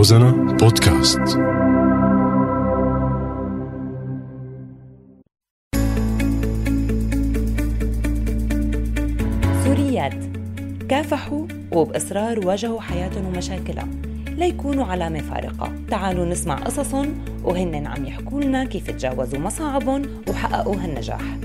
روزانا بودكاست. سوريات. كافحوا وبإصرار واجهوا حياتهم ومشاكلها. ليكونوا علامة فارقة. تعالوا نسمع قصصهم وهن عم يحكوا لنا كيف تجاوزوا مصاعبهم وحققوا هالنجاح.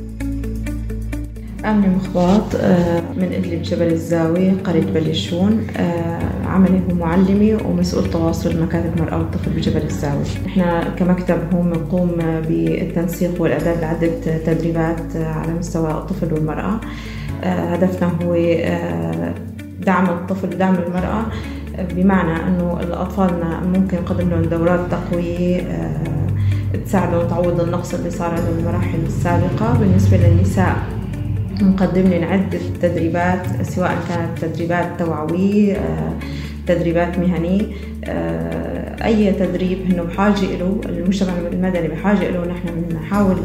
أمني مخباط آه، من إدلب جبل الزاوية قرية بليشون آه، عملي هو معلمة ومسؤول تواصل مكاتب المرأة والطفل بجبل الزاوية. نحن كمكتب هون بنقوم بالتنسيق والإعداد لعدة تدريبات على مستوى الطفل والمرأة. آه، هدفنا هو دعم الطفل ودعم المرأة بمعنى أنه أطفالنا ممكن نقدم لهم دورات تقوية تساعدهم تعوض النقص اللي صار على المراحل السابقة. بالنسبة للنساء نقدم لهم عدة تدريبات سواء كانت تدريبات توعوية تدريبات مهنية أي تدريب هنه بحاجة له المجتمع المدني بحاجة له نحن بنحاول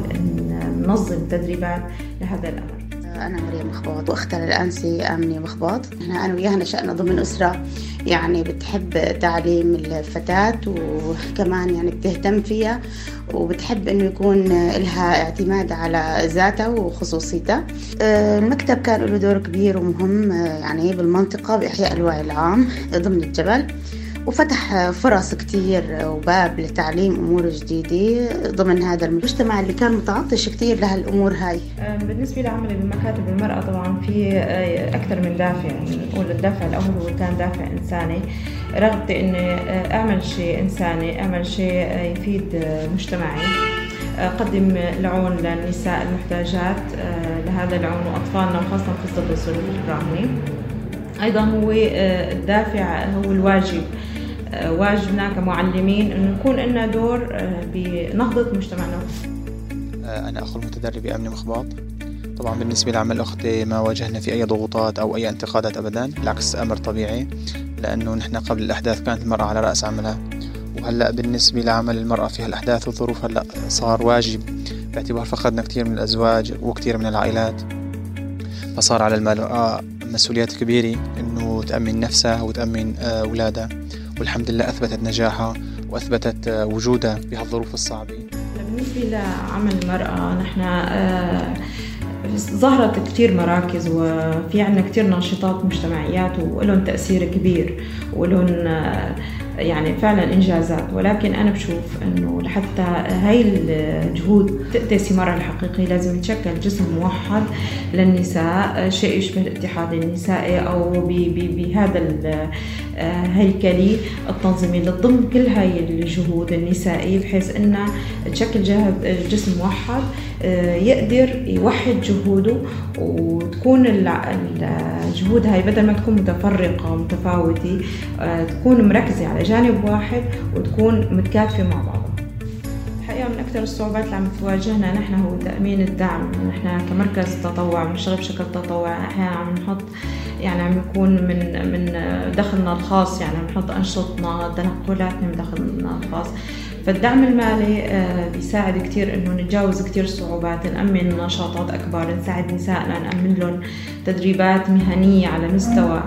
ننظم تدريبات لهذا الأمر. أنا مريم مخبوط وأختها الأنسي آمنة مخبوط. إحنا أنا وياها نشأنا ضمن أسرة يعني بتحب تعليم الفتاة وكمان يعني بتهتم فيها وبتحب إنه يكون لها اعتماد على ذاتها وخصوصيتها. المكتب كان له دور كبير ومهم يعني بالمنطقة بإحياء الوعي العام ضمن الجبل. وفتح فرص كتير وباب لتعليم أمور جديدة ضمن هذا المجتمع اللي كان متعطش كتير لهالأمور هاي. بالنسبة لعملي بمكاتب المرأة طبعا في أكثر من دافع يعني نقول الدافع الأول هو كان دافع إنساني. رغبتي إني أعمل شيء إنساني أعمل شيء يفيد مجتمعي. قدم العون للنساء المحتاجات لهذا العون وأطفالنا وخاصة في ظل الظروف أيضا هو الدافع هو الواجب. واجبنا كمعلمين إنه يكون لنا دور بنهضة مجتمعنا. أنا اخو المتدرب أمن مخباط طبعا بالنسبة لعمل أختي ما واجهنا في أي ضغوطات أو أي انتقادات أبدا بالعكس أمر طبيعي لأنه نحن قبل الأحداث كانت المرأة على رأس عملها. وهلأ بالنسبة لعمل المرأة في هالأحداث والظروف هلأ صار واجب. باعتبار فقدنا كثير من الأزواج وكثير من العائلات. فصار على المرأة مسؤوليات كبيرة إنه تأمن نفسها وتأمن أولادها. والحمد لله أثبتت نجاحها وأثبتت وجودها بهالظروف الصعبة. بالنسبة لعمل المرأة نحن ظهرت كتير مراكز وفي عنا كتير ناشطات مجتمعيات ولهم تأثير كبير ولهم يعني فعلا إنجازات. ولكن أنا بشوف إنه لحتى هاي الجهود تأتي ثمارها الحقيقي لازم يتشكل جسم موحد للنساء شيء يشبه الاتحاد النسائي أو بهذا الهيكلي التنظيمي. لتضم كل هاي الجهود النسائية بحيث انها تشكل جسم موحد يقدر يوحد جهوده وتكون الجهود هاي بدل ما تكون متفرقة ومتفاوتة تكون مركزة على جانب واحد وتكون متكاتفة مع بعضها الحقيقة من أكثر الصعوبات اللي عم تواجهنا نحن هو تأمين الدعم. نحن كمركز تطوع بنشتغل بشكل تطوعي أحيانا عم نحط يعني عم يكون من من دخلنا الخاص يعني عم نحط أنشطتنا تنقلاتنا من دخلنا الخاص. فالدعم المالي بيساعد كتير إنه نتجاوز كتير صعوبات نأمن نشاطات أكبر نساعد نسائنا نأمن لهم تدريبات مهنية على مستوى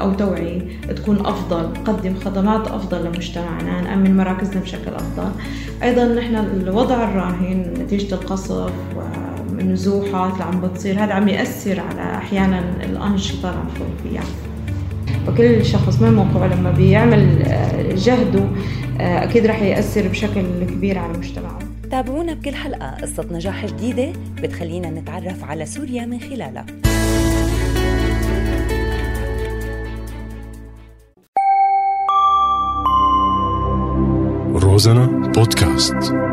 أو توعية تكون أفضل نقدم خدمات أفضل لمجتمعنا نأمن مراكزنا بشكل أفضل. أيضا نحن الوضع الراهن نتيجة القصف والنزوحات اللي عم بتصير هذا عم يأثر على أحيانا الأنشطة اللي عم فيها وكل شخص من موقعه لما بيعمل جهده أكيد رح يأثر بشكل كبير على مجتمعه. تابعونا بكل حلقة. قصة نجاح جديدة بتخلينا نتعرف على سوريا من خلالها. روزانا بودكاست.